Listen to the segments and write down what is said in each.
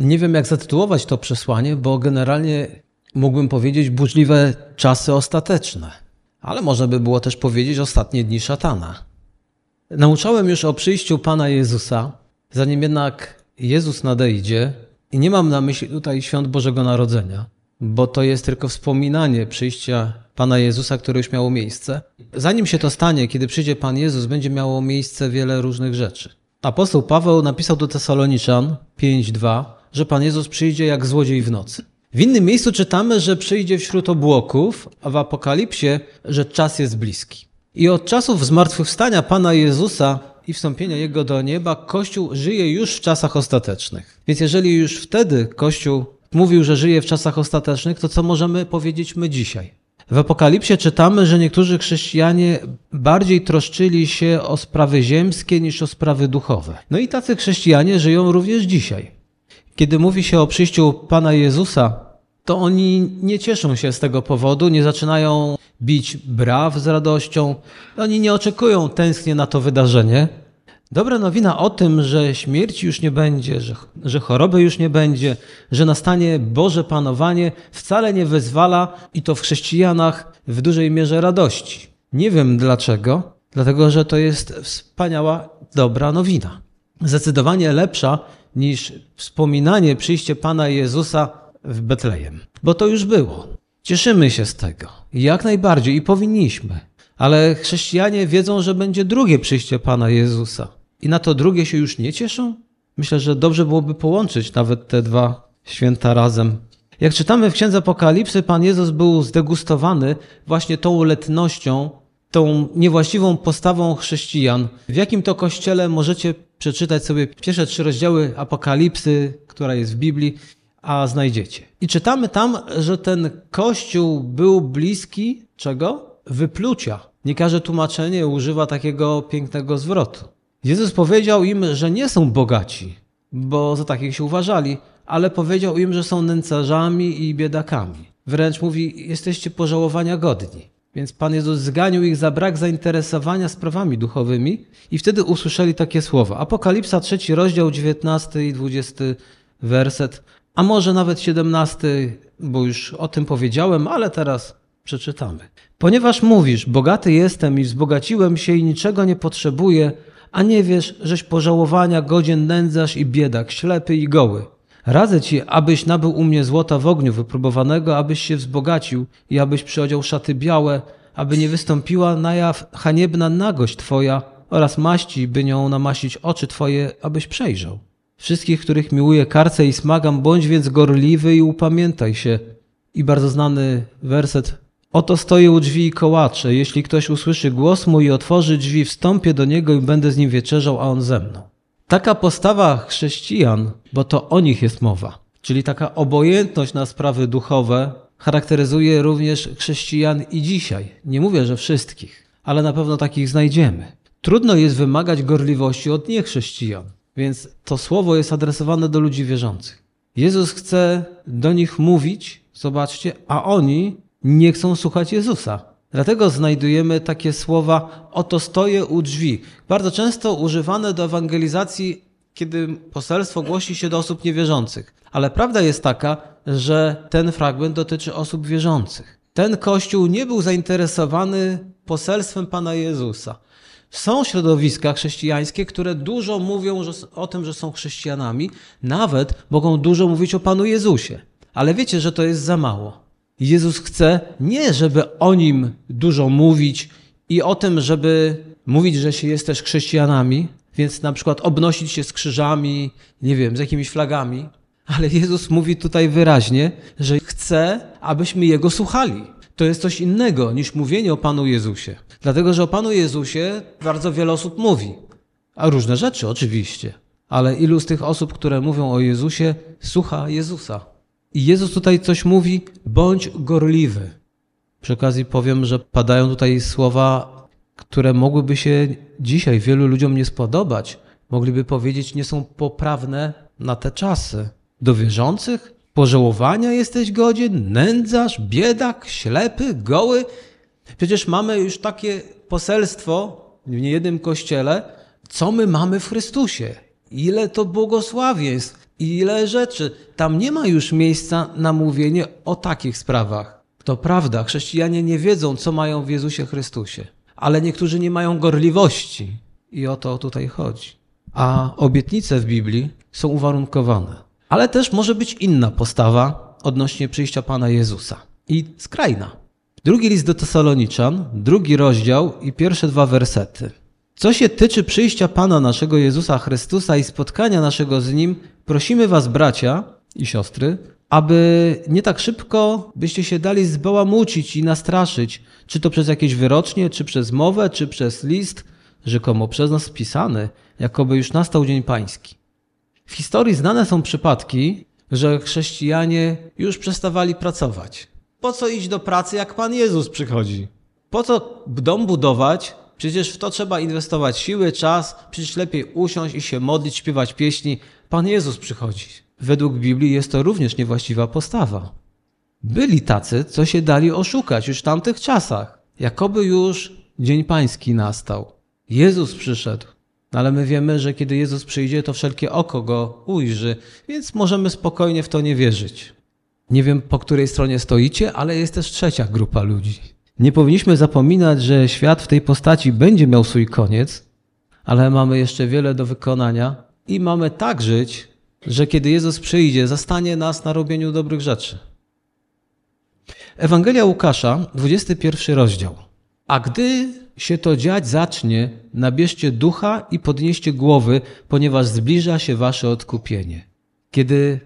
Nie wiem, jak zatytułować to przesłanie, bo generalnie mógłbym powiedzieć burzliwe czasy ostateczne, ale można by było też powiedzieć ostatnie dni szatana. Nauczałem już o przyjściu Pana Jezusa, zanim jednak Jezus nadejdzie, i nie mam na myśli tutaj świąt Bożego Narodzenia, bo to jest tylko wspominanie przyjścia Pana Jezusa, które już miało miejsce. Zanim się to stanie, kiedy przyjdzie Pan Jezus, będzie miało miejsce wiele różnych rzeczy. Apostoł Paweł napisał do Tesaloniczan 5:2, że Pan Jezus przyjdzie jak złodziej w nocy. W innym miejscu czytamy, że przyjdzie wśród obłoków, a w Apokalipsie, że czas jest bliski. I od czasów zmartwychwstania Pana Jezusa i wstąpienia Jego do nieba, Kościół żyje już w czasach ostatecznych. Więc jeżeli już wtedy Kościół mówił, że żyje w czasach ostatecznych, to co możemy powiedzieć my dzisiaj? W Apokalipsie czytamy, że niektórzy chrześcijanie bardziej troszczyli się o sprawy ziemskie niż o sprawy duchowe. No i tacy chrześcijanie żyją również dzisiaj. Kiedy mówi się o przyjściu Pana Jezusa, to oni nie cieszą się z tego powodu, nie zaczynają bić braw z radością, oni nie oczekują tęsknie na to wydarzenie. Dobra nowina o tym, że śmierci już nie będzie, że, że choroby już nie będzie, że nastanie Boże panowanie, wcale nie wyzwala i to w chrześcijanach w dużej mierze radości. Nie wiem dlaczego, dlatego że to jest wspaniała, dobra nowina. Zdecydowanie lepsza niż wspominanie przyjście Pana Jezusa w Betlejem, bo to już było. Cieszymy się z tego, jak najbardziej i powinniśmy, ale chrześcijanie wiedzą, że będzie drugie przyjście Pana Jezusa i na to drugie się już nie cieszą? Myślę, że dobrze byłoby połączyć nawet te dwa święta razem. Jak czytamy w Księdze Apokalipsy, Pan Jezus był zdegustowany właśnie tą letnością, tą niewłaściwą postawą chrześcijan. W jakim to kościele możecie przeczytać sobie pierwsze trzy rozdziały Apokalipsy, która jest w Biblii, a znajdziecie. I czytamy tam, że ten kościół był bliski czego? Wyplucia. Nie każde tłumaczenie używa takiego pięknego zwrotu. Jezus powiedział im, że nie są bogaci, bo za takich się uważali, ale powiedział im, że są nędzarzami i biedakami. Wręcz mówi, jesteście pożałowania godni. Więc Pan Jezus zganił ich za brak zainteresowania sprawami duchowymi i wtedy usłyszeli takie słowa. Apokalipsa, trzeci rozdział, 19 i 20 werset, a może nawet 17, bo już o tym powiedziałem, ale teraz przeczytamy. Ponieważ mówisz, bogaty jestem i wzbogaciłem się i niczego nie potrzebuję, a nie wiesz, żeś pożałowania godzien nędzarz i biedak, ślepy i goły. Radzę ci, abyś nabył u mnie złota w ogniu wypróbowanego, abyś się wzbogacił i abyś przyodział szaty białe, aby nie wystąpiła na jaw haniebna nagość twoja oraz maści, by nią namaścić oczy twoje, abyś przejrzał. Wszystkich, których miłuje karce i smagam, bądź więc gorliwy i upamiętaj się. I bardzo znany werset. Oto stoję u drzwi i kołaczę. Jeśli ktoś usłyszy głos mój i otworzy drzwi, wstąpię do niego i będę z nim wieczerzał, a on ze mną. Taka postawa chrześcijan, bo to o nich jest mowa, czyli taka obojętność na sprawy duchowe, charakteryzuje również chrześcijan i dzisiaj. Nie mówię, że wszystkich, ale na pewno takich znajdziemy. Trudno jest wymagać gorliwości od niechrześcijan, więc to słowo jest adresowane do ludzi wierzących. Jezus chce do nich mówić, zobaczcie, a oni nie chcą słuchać Jezusa. Dlatego znajdujemy takie słowa: Oto stoję u drzwi. Bardzo często używane do ewangelizacji, kiedy poselstwo głosi się do osób niewierzących. Ale prawda jest taka, że ten fragment dotyczy osób wierzących. Ten kościół nie był zainteresowany poselstwem Pana Jezusa. Są środowiska chrześcijańskie, które dużo mówią o tym, że są chrześcijanami, nawet mogą dużo mówić o Panu Jezusie. Ale wiecie, że to jest za mało. Jezus chce nie, żeby o nim dużo mówić i o tym, żeby mówić, że się jest też chrześcijanami, więc na przykład obnosić się z krzyżami, nie wiem, z jakimiś flagami, ale Jezus mówi tutaj wyraźnie, że chce, abyśmy Jego słuchali. To jest coś innego niż mówienie o Panu Jezusie. Dlatego, że o Panu Jezusie bardzo wiele osób mówi. A różne rzeczy oczywiście. Ale ilu z tych osób, które mówią o Jezusie, słucha Jezusa? I Jezus tutaj coś mówi, bądź gorliwy. Przy okazji powiem, że padają tutaj słowa, które mogłyby się dzisiaj wielu ludziom nie spodobać. Mogliby powiedzieć, nie są poprawne na te czasy. Do wierzących? Pożałowania jesteś godzien? Nędzarz, biedak, ślepy, goły? Przecież mamy już takie poselstwo w niejednym kościele, co my mamy w Chrystusie. Ile to błogosławieństw Ile rzeczy. Tam nie ma już miejsca na mówienie o takich sprawach. To prawda, chrześcijanie nie wiedzą, co mają w Jezusie Chrystusie, ale niektórzy nie mają gorliwości i o to tutaj chodzi. A obietnice w Biblii są uwarunkowane. Ale też może być inna postawa odnośnie przyjścia Pana Jezusa. I skrajna. Drugi list do Tesaloniczan, drugi rozdział i pierwsze dwa wersety. Co się tyczy przyjścia Pana naszego Jezusa Chrystusa i spotkania naszego z Nim, prosimy Was, bracia i siostry, aby nie tak szybko byście się dali zbałamucić i nastraszyć, czy to przez jakieś wyrocznie, czy przez mowę, czy przez list, rzekomo przez nas pisany, jakoby już nastał Dzień Pański. W historii znane są przypadki, że chrześcijanie już przestawali pracować. Po co iść do pracy, jak Pan Jezus przychodzi? Po co dom budować? Przecież w to trzeba inwestować siły, czas, przecież lepiej usiąść i się modlić, śpiewać pieśni. Pan Jezus przychodzi. Według Biblii jest to również niewłaściwa postawa. Byli tacy, co się dali oszukać już w tamtych czasach. Jakoby już Dzień Pański nastał. Jezus przyszedł. Ale my wiemy, że kiedy Jezus przyjdzie, to wszelkie oko go ujrzy, więc możemy spokojnie w to nie wierzyć. Nie wiem, po której stronie stoicie, ale jest też trzecia grupa ludzi. Nie powinniśmy zapominać, że świat w tej postaci będzie miał swój koniec, ale mamy jeszcze wiele do wykonania i mamy tak żyć, że kiedy Jezus przyjdzie, zastanie nas na robieniu dobrych rzeczy. Ewangelia Łukasza, 21 rozdział. A gdy się to dziać zacznie, nabierzcie ducha i podnieście głowy, ponieważ zbliża się wasze odkupienie. Kiedy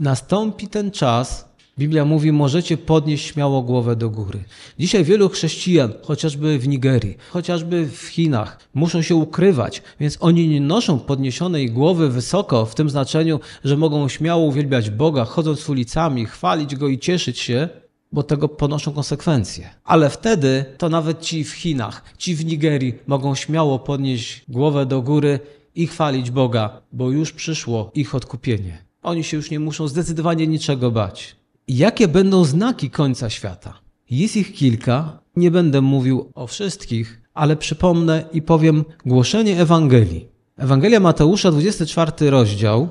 nastąpi ten czas, Biblia mówi, możecie podnieść śmiało głowę do góry. Dzisiaj wielu chrześcijan, chociażby w Nigerii, chociażby w Chinach, muszą się ukrywać, więc oni nie noszą podniesionej głowy wysoko, w tym znaczeniu, że mogą śmiało uwielbiać Boga, chodząc ulicami, chwalić Go i cieszyć się, bo tego ponoszą konsekwencje. Ale wtedy to nawet ci w Chinach, ci w Nigerii mogą śmiało podnieść głowę do góry i chwalić Boga, bo już przyszło ich odkupienie. Oni się już nie muszą zdecydowanie niczego bać. Jakie będą znaki końca świata? Jest ich kilka, nie będę mówił o wszystkich, ale przypomnę i powiem głoszenie Ewangelii. Ewangelia Mateusza, 24 rozdział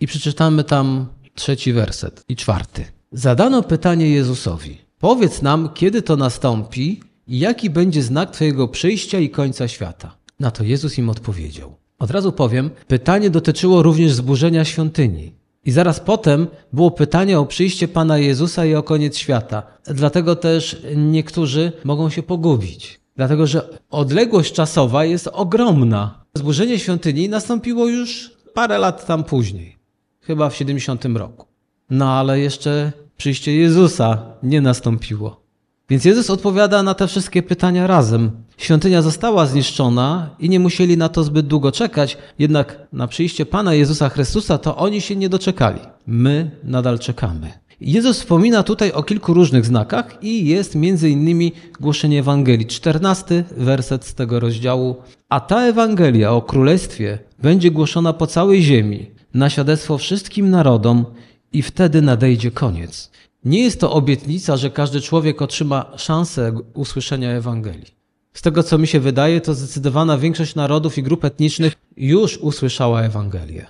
i przeczytamy tam trzeci werset i czwarty. Zadano pytanie Jezusowi: Powiedz nam, kiedy to nastąpi i jaki będzie znak Twojego przyjścia i końca świata. Na to Jezus im odpowiedział. Od razu powiem, pytanie dotyczyło również zburzenia świątyni. I zaraz potem było pytanie o przyjście Pana Jezusa i o koniec świata. Dlatego też niektórzy mogą się pogubić. Dlatego, że odległość czasowa jest ogromna. Zburzenie świątyni nastąpiło już parę lat tam później, chyba w 70 roku. No ale jeszcze przyjście Jezusa nie nastąpiło. Więc Jezus odpowiada na te wszystkie pytania razem. Świątynia została zniszczona i nie musieli na to zbyt długo czekać, jednak na przyjście Pana Jezusa Chrystusa to oni się nie doczekali. My nadal czekamy. Jezus wspomina tutaj o kilku różnych znakach i jest między innymi głoszenie Ewangelii. Czternasty werset z tego rozdziału. A ta Ewangelia o Królestwie będzie głoszona po całej ziemi, na świadectwo wszystkim narodom i wtedy nadejdzie koniec. Nie jest to obietnica, że każdy człowiek otrzyma szansę usłyszenia Ewangelii. Z tego, co mi się wydaje, to zdecydowana większość narodów i grup etnicznych już usłyszała Ewangelię.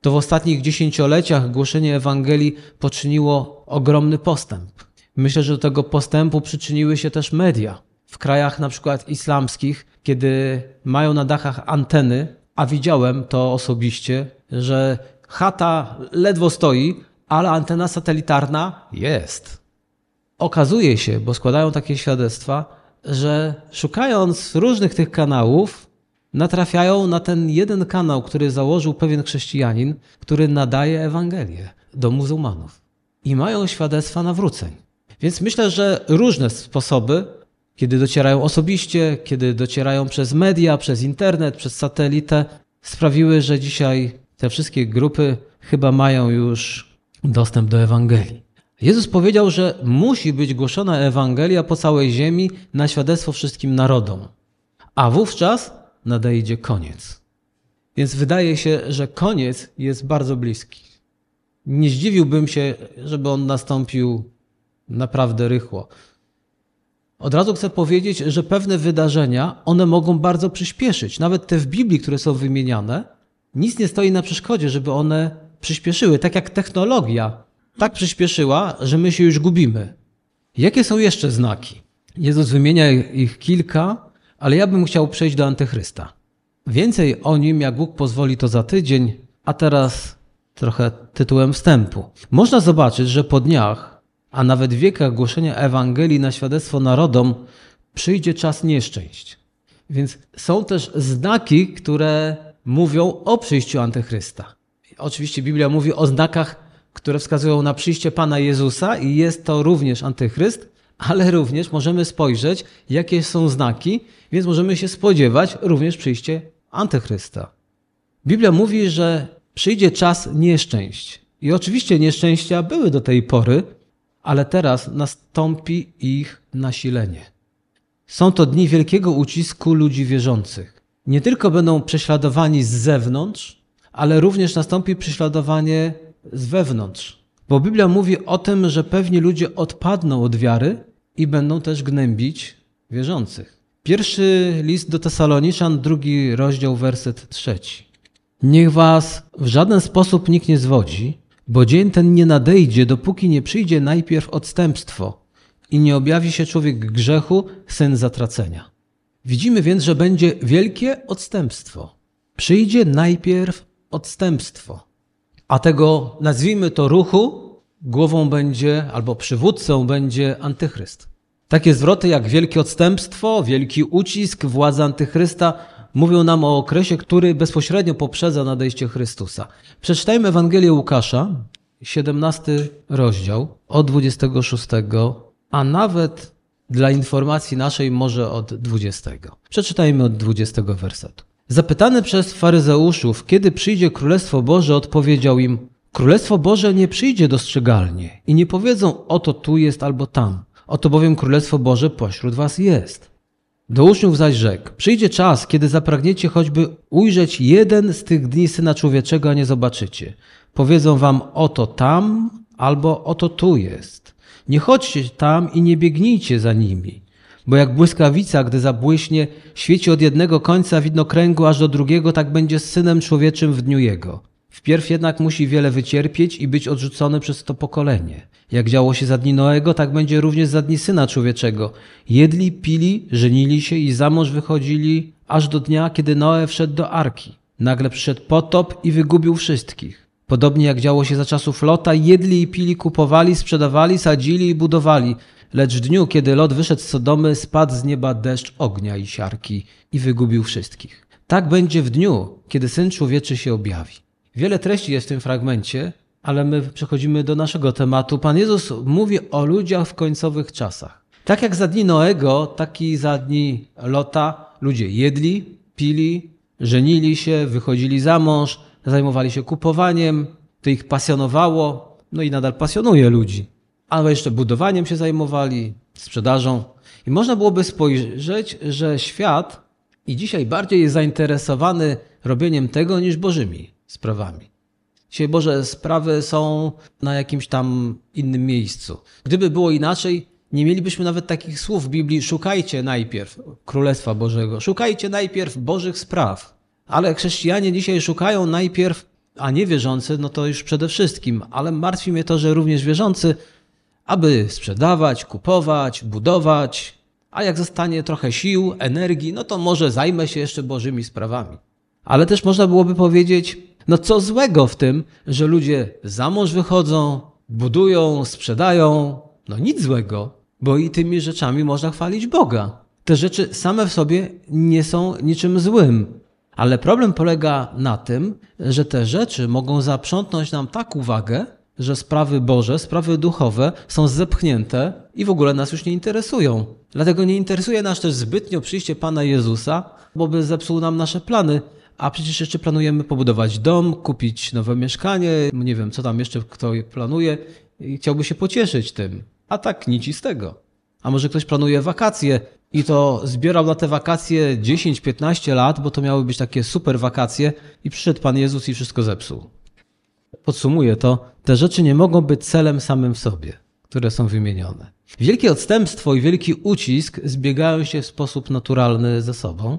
To w ostatnich dziesięcioleciach głoszenie Ewangelii poczyniło ogromny postęp. Myślę, że do tego postępu przyczyniły się też media. W krajach na przykład islamskich, kiedy mają na dachach anteny, a widziałem to osobiście, że chata ledwo stoi, ale antena satelitarna jest. Okazuje się, bo składają takie świadectwa, że szukając różnych tych kanałów, natrafiają na ten jeden kanał, który założył pewien chrześcijanin, który nadaje Ewangelię do muzułmanów. I mają świadectwa nawróceń. Więc myślę, że różne sposoby, kiedy docierają osobiście, kiedy docierają przez media, przez internet, przez satelitę, sprawiły, że dzisiaj te wszystkie grupy chyba mają już dostęp do Ewangelii. Jezus powiedział, że musi być głoszona Ewangelia po całej ziemi na świadectwo wszystkim narodom, a wówczas nadejdzie koniec. Więc wydaje się, że koniec jest bardzo bliski. Nie zdziwiłbym się, żeby on nastąpił naprawdę rychło. Od razu chcę powiedzieć, że pewne wydarzenia, one mogą bardzo przyspieszyć. Nawet te w Biblii, które są wymieniane, nic nie stoi na przeszkodzie, żeby one przyspieszyły, tak jak technologia. Tak przyspieszyła, że my się już gubimy. Jakie są jeszcze znaki? Jezus wymienia ich kilka, ale ja bym chciał przejść do Antychrysta. Więcej o nim, jak Bóg pozwoli, to za tydzień, a teraz trochę tytułem wstępu. Można zobaczyć, że po dniach, a nawet wiekach głoszenia Ewangelii na świadectwo narodom, przyjdzie czas nieszczęść. Więc są też znaki, które mówią o przyjściu Antychrysta. Oczywiście Biblia mówi o znakach, które wskazują na przyjście Pana Jezusa i jest to również Antychryst, ale również możemy spojrzeć, jakie są znaki, więc możemy się spodziewać również przyjście Antychrysta. Biblia mówi, że przyjdzie czas nieszczęść. I oczywiście nieszczęścia były do tej pory, ale teraz nastąpi ich nasilenie. Są to dni wielkiego ucisku ludzi wierzących. Nie tylko będą prześladowani z zewnątrz, ale również nastąpi prześladowanie z wewnątrz. Bo Biblia mówi o tym, że pewni ludzie odpadną od wiary i będą też gnębić wierzących. Pierwszy list do Tesaloniczan, drugi rozdział, werset trzeci. Niech was w żaden sposób nikt nie zwodzi, bo dzień ten nie nadejdzie, dopóki nie przyjdzie najpierw odstępstwo i nie objawi się człowiek grzechu, syn zatracenia. Widzimy więc, że będzie wielkie odstępstwo. Przyjdzie najpierw odstępstwo, a tego, nazwijmy to ruchu, głową będzie albo przywódcą będzie antychryst. Takie zwroty jak wielkie odstępstwo, wielki ucisk, władza antychrysta mówią nam o okresie, który bezpośrednio poprzedza nadejście Chrystusa. Przeczytajmy Ewangelię Łukasza, 17 rozdział, od 26, a nawet dla informacji naszej może od 20. Przeczytajmy od 20 wersetu. Zapytany przez faryzeuszów, kiedy przyjdzie Królestwo Boże, odpowiedział im: Królestwo Boże nie przyjdzie dostrzegalnie i nie powiedzą: Oto tu jest albo tam. Oto bowiem Królestwo Boże pośród was jest. Do uczniów zaś rzekł: Przyjdzie czas, kiedy zapragniecie choćby ujrzeć jeden z tych dni syna człowieczego, a nie zobaczycie. Powiedzą wam: Oto tam albo oto tu jest. Nie chodźcie tam i nie biegnijcie za nimi. Bo jak błyskawica, gdy zabłyśnie, świeci od jednego końca widnokręgu aż do drugiego, tak będzie z synem człowieczym w dniu jego. Wpierw jednak musi wiele wycierpieć i być odrzucony przez to pokolenie. Jak działo się za dni Noego, tak będzie również za dni Syna Człowieczego. Jedli, pili, żenili się i za mąż wychodzili, aż do dnia, kiedy Noe wszedł do Arki. Nagle przyszedł potop i wygubił wszystkich. Podobnie jak działo się za czasów Lota, jedli i pili, kupowali, sprzedawali, sadzili i budowali. Lecz w dniu, kiedy Lot wyszedł z Sodomy, spadł z nieba deszcz ognia i siarki i wygubił wszystkich. Tak będzie w dniu, kiedy Syn Człowieczy się objawi. Wiele treści jest w tym fragmencie, ale my przechodzimy do naszego tematu. Pan Jezus mówi o ludziach w końcowych czasach. Tak jak za dni Noego, tak i za dni Lota ludzie jedli, pili, żenili się, wychodzili za mąż, zajmowali się kupowaniem, to ich pasjonowało, no i nadal pasjonuje ludzi. Ale jeszcze budowaniem się zajmowali, sprzedażą. I można byłoby spojrzeć, że świat i dzisiaj bardziej jest zainteresowany robieniem tego niż Bożymi sprawami. Dzisiaj Boże sprawy są na jakimś tam innym miejscu. Gdyby było inaczej, nie mielibyśmy nawet takich słów w Biblii: szukajcie najpierw Królestwa Bożego, szukajcie najpierw Bożych spraw. Ale chrześcijanie dzisiaj szukają najpierw, a nie wierzący, no to już przede wszystkim, ale martwi mnie to, że również wierzący, aby sprzedawać, kupować, budować, a jak zostanie trochę sił, energii, no to może zajmę się jeszcze Bożymi sprawami. Ale też można byłoby powiedzieć, no co złego w tym, że ludzie za mąż wychodzą, budują, sprzedają? No nic złego, bo i tymi rzeczami można chwalić Boga. Te rzeczy same w sobie nie są niczym złym. Ale problem polega na tym, że te rzeczy mogą zaprzątnąć nam tak uwagę, że sprawy Boże, sprawy duchowe są zepchnięte i w ogóle nas już nie interesują. Dlatego nie interesuje nas też zbytnio przyjście Pana Jezusa, bo by zepsuł nam nasze plany. A przecież jeszcze planujemy pobudować dom, kupić nowe mieszkanie, nie wiem, co tam jeszcze kto planuje i chciałby się pocieszyć tym. A tak nic z tego. A może ktoś planuje wakacje i to zbierał na te wakacje 10-15 lat, bo to miały być takie super wakacje i przyszedł Pan Jezus i wszystko zepsuł. Podsumuję to, te rzeczy nie mogą być celem samym w sobie, które są wymienione. Wielkie odstępstwo i wielki ucisk zbiegają się w sposób naturalny ze sobą.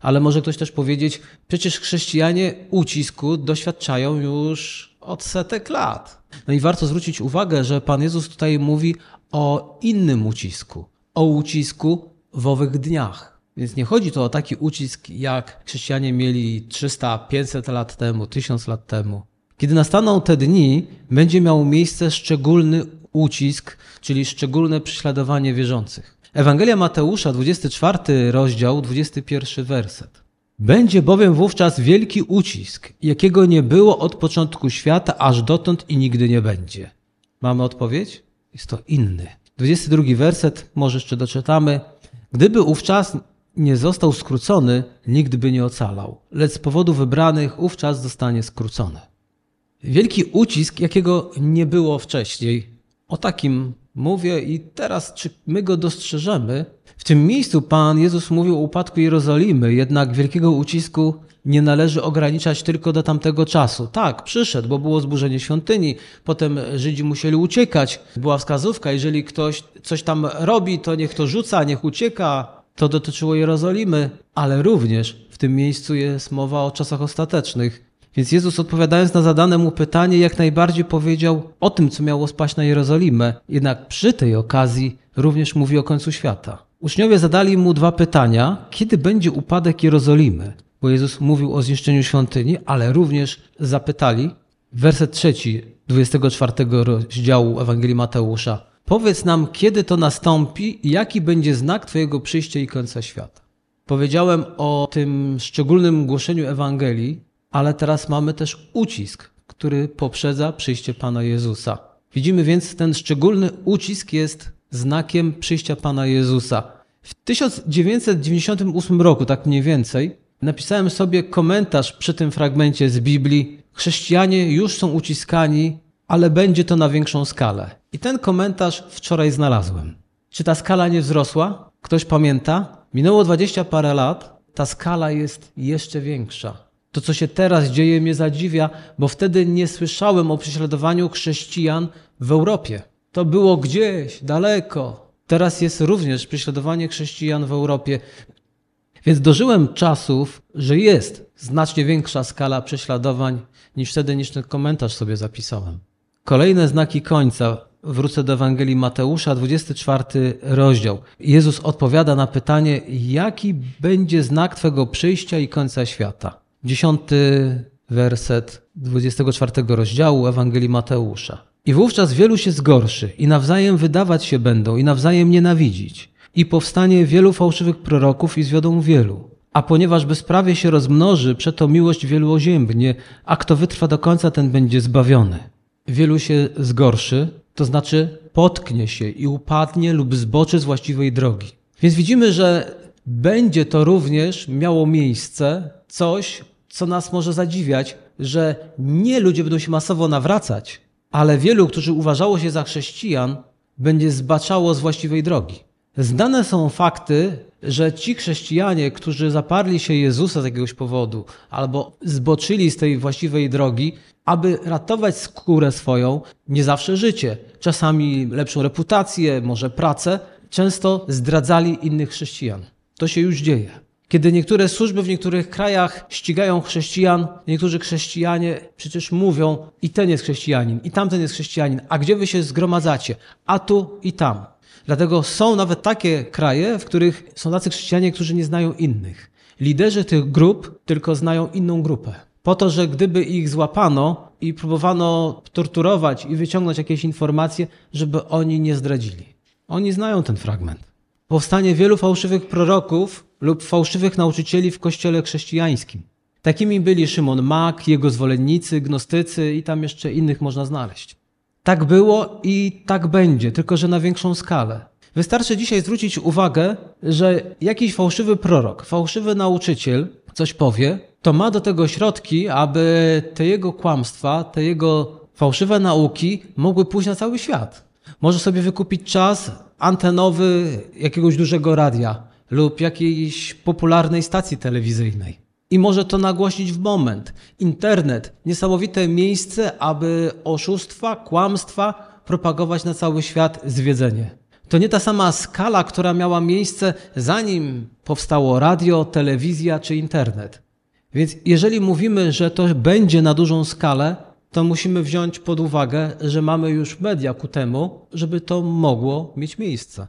Ale może ktoś też powiedzieć, przecież chrześcijanie ucisku doświadczają już od setek lat. No i warto zwrócić uwagę, że Pan Jezus tutaj mówi o innym ucisku, o ucisku w owych dniach. Więc nie chodzi to o taki ucisk, jak chrześcijanie mieli 300, 500 lat temu, 1000 lat temu. Kiedy nastaną te dni, będzie miał miejsce szczególny ucisk, czyli szczególne prześladowanie wierzących. Ewangelia Mateusza, 24 rozdział, 21 werset. Będzie bowiem wówczas wielki ucisk, jakiego nie było od początku świata, aż dotąd i nigdy nie będzie. Mamy odpowiedź? Jest to inny. 22 werset, może jeszcze doczytamy. Gdyby ówczas nie został skrócony, nikt by nie ocalał, lecz z powodu wybranych ówczas zostanie skrócony. Wielki ucisk, jakiego nie było wcześniej. O takim mówię i teraz, czy my go dostrzeżemy? W tym miejscu Pan Jezus mówił o upadku Jerozolimy, jednak wielkiego ucisku nie należy ograniczać tylko do tamtego czasu. Tak, przyszedł, bo było zburzenie świątyni, potem Żydzi musieli uciekać. Była wskazówka, jeżeli ktoś coś tam robi, to niech to rzuca, niech ucieka. To dotyczyło Jerozolimy, ale również w tym miejscu jest mowa o czasach ostatecznych. Więc Jezus odpowiadając na zadane mu pytanie, jak najbardziej powiedział o tym, co miało spaść na Jerozolimę. Jednak przy tej okazji również mówi o końcu świata. Uczniowie zadali mu dwa pytania: kiedy będzie upadek Jerozolimy? Bo Jezus mówił o zniszczeniu świątyni, ale również zapytali, werset trzeci 24 rozdziału Ewangelii Mateusza: Powiedz nam, kiedy to nastąpi i jaki będzie znak Twojego przyjścia i końca świata. Powiedziałem o tym szczególnym głoszeniu Ewangelii, ale teraz mamy też ucisk, który poprzedza przyjście Pana Jezusa. Widzimy więc, ten szczególny ucisk jest znakiem przyjścia Pana Jezusa. W 1998 roku, tak mniej więcej, napisałem sobie komentarz przy tym fragmencie z Biblii. Chrześcijanie już są uciskani, ale będzie to na większą skalę. I ten komentarz wczoraj znalazłem. Czy ta skala nie wzrosła? Ktoś pamięta? Minęło dwadzieścia parę lat, ta skala jest jeszcze większa. To, co się teraz dzieje, mnie zadziwia, bo wtedy nie słyszałem o prześladowaniu chrześcijan w Europie. To było gdzieś, daleko. Teraz jest również prześladowanie chrześcijan w Europie. Więc dożyłem czasów, że jest znacznie większa skala prześladowań niż wtedy, niż ten komentarz sobie zapisałem. Kolejne znaki końca. Wrócę do Ewangelii Mateusza, 24 rozdział. Jezus odpowiada na pytanie, jaki będzie znak Twego przyjścia i końca świata. Dziesiąty werset 24 rozdziału Ewangelii Mateusza. I wówczas wielu się zgorszy i nawzajem wydawać się będą i nawzajem nienawidzić. I powstanie wielu fałszywych proroków i zwiodą wielu. A ponieważ bezprawie się rozmnoży, przeto miłość wielu oziębnie, a kto wytrwa do końca, ten będzie zbawiony. Wielu się zgorszy, to znaczy potknie się i upadnie lub zboczy z właściwej drogi. Więc widzimy, że będzie to również miało miejsce coś, co nas może zadziwiać, że nie ludzie będą się masowo nawracać, ale wielu, którzy uważało się za chrześcijan, będzie zbaczało z właściwej drogi. Znane są fakty, że ci chrześcijanie, którzy zaparli się Jezusa z jakiegoś powodu albo zboczyli z tej właściwej drogi, aby ratować skórę swoją, nie zawsze życie, czasami lepszą reputację, może pracę, często zdradzali innych chrześcijan. To się już dzieje. Kiedy niektóre służby w niektórych krajach ścigają chrześcijan, niektórzy chrześcijanie przecież mówią, i ten jest chrześcijanin, i tamten jest chrześcijanin, a gdzie wy się zgromadzacie? A tu i tam. Dlatego są nawet takie kraje, w których są tacy chrześcijanie, którzy nie znają innych. Liderzy tych grup tylko znają inną grupę. Po to, że gdyby ich złapano i próbowano torturować i wyciągnąć jakieś informacje, żeby oni nie zdradzili. Oni znają ten fragment. Powstanie wielu fałszywych proroków lub fałszywych nauczycieli w kościele chrześcijańskim. Takimi byli Szymon Mak, jego zwolennicy, gnostycy i tam jeszcze innych można znaleźć. Tak było i tak będzie, tylko że na większą skalę. Wystarczy dzisiaj zwrócić uwagę, że jakiś fałszywy prorok, fałszywy nauczyciel coś powie, to ma do tego środki, aby te jego kłamstwa, te jego fałszywe nauki mogły pójść na cały świat. Może sobie wykupić czas antenowy jakiegoś dużego radia lub jakiejś popularnej stacji telewizyjnej. I może to nagłośnić w moment. Internet, niesamowite miejsce, aby oszustwa, kłamstwa propagować na cały świat zwiedzenie. To nie ta sama skala, która miała miejsce zanim powstało radio, telewizja czy internet. Więc jeżeli mówimy, że to będzie na dużą skalę, to musimy wziąć pod uwagę, że mamy już media ku temu, żeby to mogło mieć miejsce.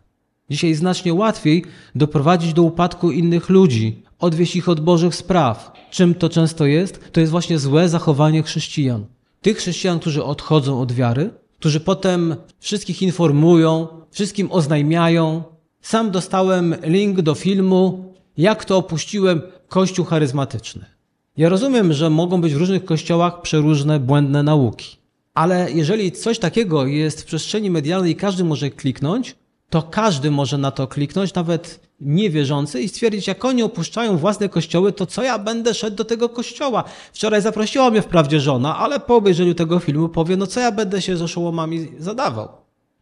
Dzisiaj znacznie łatwiej doprowadzić do upadku innych ludzi, odwieść ich od Bożych spraw. Czym to często jest? To jest właśnie złe zachowanie chrześcijan. Tych chrześcijan, którzy odchodzą od wiary, którzy potem wszystkich informują, wszystkim oznajmiają. Sam dostałem link do filmu, jak to opuściłem kościół charyzmatyczny. Ja rozumiem, że mogą być w różnych kościołach przeróżne błędne nauki. Ale jeżeli coś takiego jest w przestrzeni medialnej i każdy może kliknąć, to każdy może na to kliknąć, nawet niewierzący, i stwierdzić, jak oni opuszczają własne kościoły, to co ja będę szedł do tego kościoła? Wczoraj zaprosiła mnie wprawdzie żona, ale po obejrzeniu tego filmu powie, no co ja będę się z oszołomami zadawał?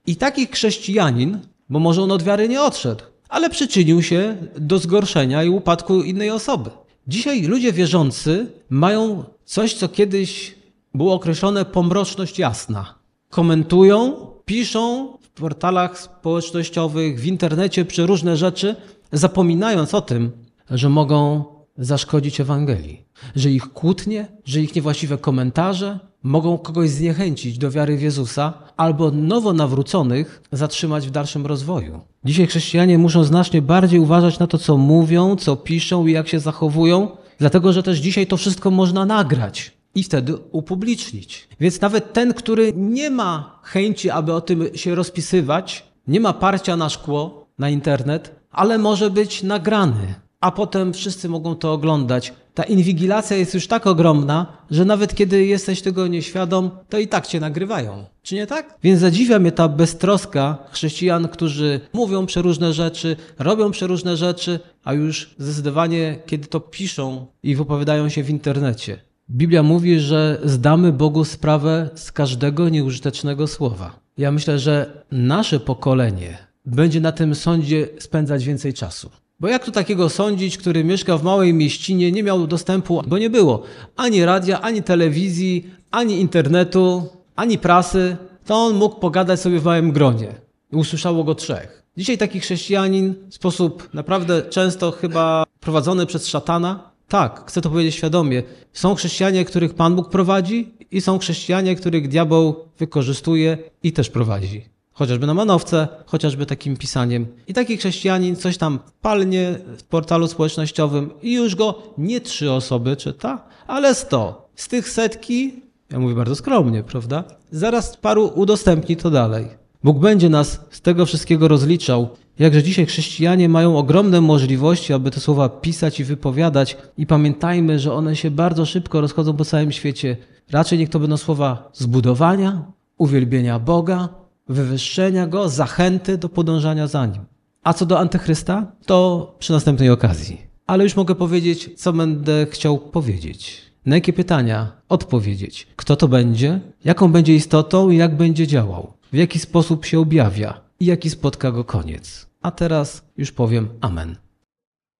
I taki chrześcijanin, bo może on od wiary nie odszedł, ale przyczynił się do zgorszenia i upadku innej osoby. Dzisiaj ludzie wierzący mają coś, co kiedyś było określone pomroczność jasna. Komentują, piszą w portalach społecznościowych, w internecie przeróżne rzeczy, zapominając o tym, że mogą zaszkodzić Ewangelii. Że ich kłótnie, że ich niewłaściwe komentarze mogą kogoś zniechęcić do wiary w Jezusa albo nowo nawróconych zatrzymać w dalszym rozwoju. Dzisiaj chrześcijanie muszą znacznie bardziej uważać na to, co mówią, co piszą i jak się zachowują, dlatego że też dzisiaj to wszystko można nagrać i wtedy upublicznić. Więc nawet ten, który nie ma chęci, aby o tym się rozpisywać, nie ma parcia na szkło, na internet, ale może być nagrany, a potem wszyscy mogą to oglądać. Ta inwigilacja jest już tak ogromna, że nawet kiedy jesteś tego nieświadom, to i tak cię nagrywają. Czy nie tak? Więc zadziwia mnie ta beztroska chrześcijan, którzy mówią przeróżne rzeczy, robią przeróżne rzeczy, a już zdecydowanie, kiedy to piszą i wypowiadają się w internecie. Biblia mówi, że zdamy Bogu sprawę z każdego nieużytecznego słowa. Ja myślę, że nasze pokolenie będzie na tym sądzie spędzać więcej czasu. Bo jak tu takiego sądzić, który mieszka w małej mieścinie, nie miał dostępu, bo nie było ani radia, ani telewizji, ani internetu, ani prasy, to on mógł pogadać sobie w małym gronie. Usłyszało go trzech. Dzisiaj taki chrześcijanin w sposób naprawdę często chyba prowadzony przez szatana, tak, chcę to powiedzieć świadomie. Są chrześcijanie, których Pan Bóg prowadzi i są chrześcijanie, których diabeł wykorzystuje i też prowadzi. Chociażby na manowce, chociażby takim pisaniem. I taki chrześcijanin coś tam palnie w portalu społecznościowym i już go nie trzy osoby czyta, ale sto. Z tych setki, ja mówię bardzo skromnie, prawda? Zaraz paru udostępni to dalej. Bóg będzie nas z tego wszystkiego rozliczał. Jakże dzisiaj chrześcijanie mają ogromne możliwości, aby te słowa pisać i wypowiadać, i pamiętajmy, że one się bardzo szybko rozchodzą po całym świecie. Raczej niech to będą słowa zbudowania, uwielbienia Boga, wywyższenia Go, zachęty do podążania za Nim. A co do Antychrysta, to przy następnej okazji. Ale już mogę powiedzieć, co będę chciał powiedzieć. Na jakie pytania odpowiedzieć? Kto to będzie? Jaką będzie istotą i jak będzie działał? W jaki sposób się objawia? I jaki spotka go koniec? A teraz już powiem Amen.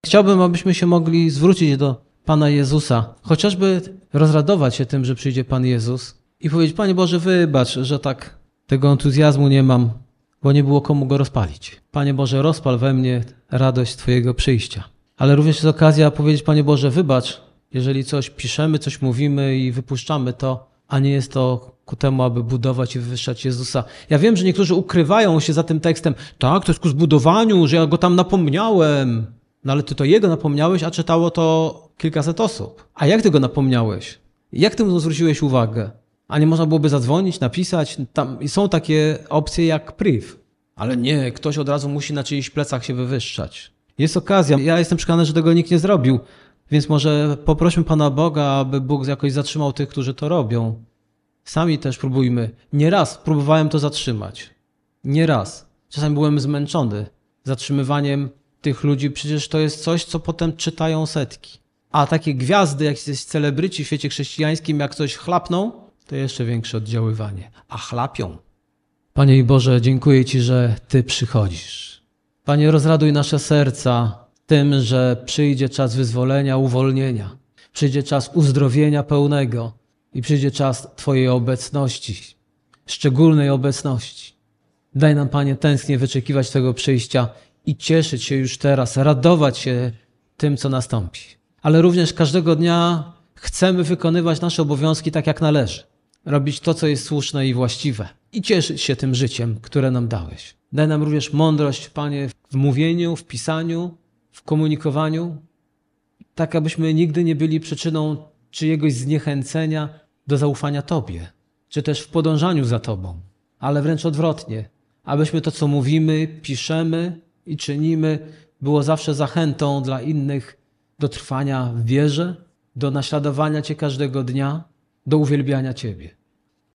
Chciałbym, abyśmy się mogli zwrócić do Pana Jezusa, chociażby rozradować się tym, że przyjdzie Pan Jezus i powiedzieć: Panie Boże, wybacz, że tak tego entuzjazmu nie mam, bo nie było komu go rozpalić. Panie Boże, rozpal we mnie radość Twojego przyjścia. Ale również jest okazja powiedzieć, Panie Boże, wybacz, jeżeli coś piszemy, coś mówimy i wypuszczamy to, a nie jest to ku temu, aby budować i wywyższać Jezusa. Ja wiem, że niektórzy ukrywają się za tym tekstem. Tak, to jest ku zbudowaniu, że ja go tam napomniałem. No ale ty to jego napomniałeś, a czytało to kilkaset osób. A jak ty go napomniałeś? Jak ty mu zwróciłeś uwagę? A nie można byłoby zadzwonić, napisać? Tam są takie opcje jak priv. Ale nie, ktoś od razu musi na czyichś plecach się wywyższać. Jest okazja. Ja jestem przekonany, że tego nikt nie zrobił. Więc może poprośmy Pana Boga, aby Bóg jakoś zatrzymał tych, którzy to robią. Sami też próbujmy. Nieraz próbowałem to zatrzymać. Nieraz. Czasami byłem zmęczony zatrzymywaniem tych ludzi. Przecież to jest coś, co potem czytają setki. A takie gwiazdy, jak jesteś celebryci w świecie chrześcijańskim, jak coś chlapną, to jeszcze większe oddziaływanie. A chlapią. Panie Boże, dziękuję Ci, że Ty przychodzisz. Panie, rozraduj nasze serca tym, że przyjdzie czas wyzwolenia, uwolnienia. Przyjdzie czas uzdrowienia pełnego i przyjdzie czas Twojej obecności, szczególnej obecności. Daj nam, Panie, tęsknie wyczekiwać tego przyjścia i cieszyć się już teraz, radować się tym, co nastąpi. Ale również każdego dnia chcemy wykonywać nasze obowiązki tak, jak należy. Robić to, co jest słuszne i właściwe i cieszyć się tym życiem, które nam dałeś. Daj nam również mądrość, Panie, w mówieniu, w pisaniu, w komunikowaniu, tak abyśmy nigdy nie byli przyczyną czyjegoś zniechęcenia do zaufania Tobie, czy też w podążaniu za Tobą, ale wręcz odwrotnie, abyśmy to, co mówimy, piszemy i czynimy, było zawsze zachętą dla innych do trwania w wierze, do naśladowania Cię każdego dnia, do uwielbiania Ciebie.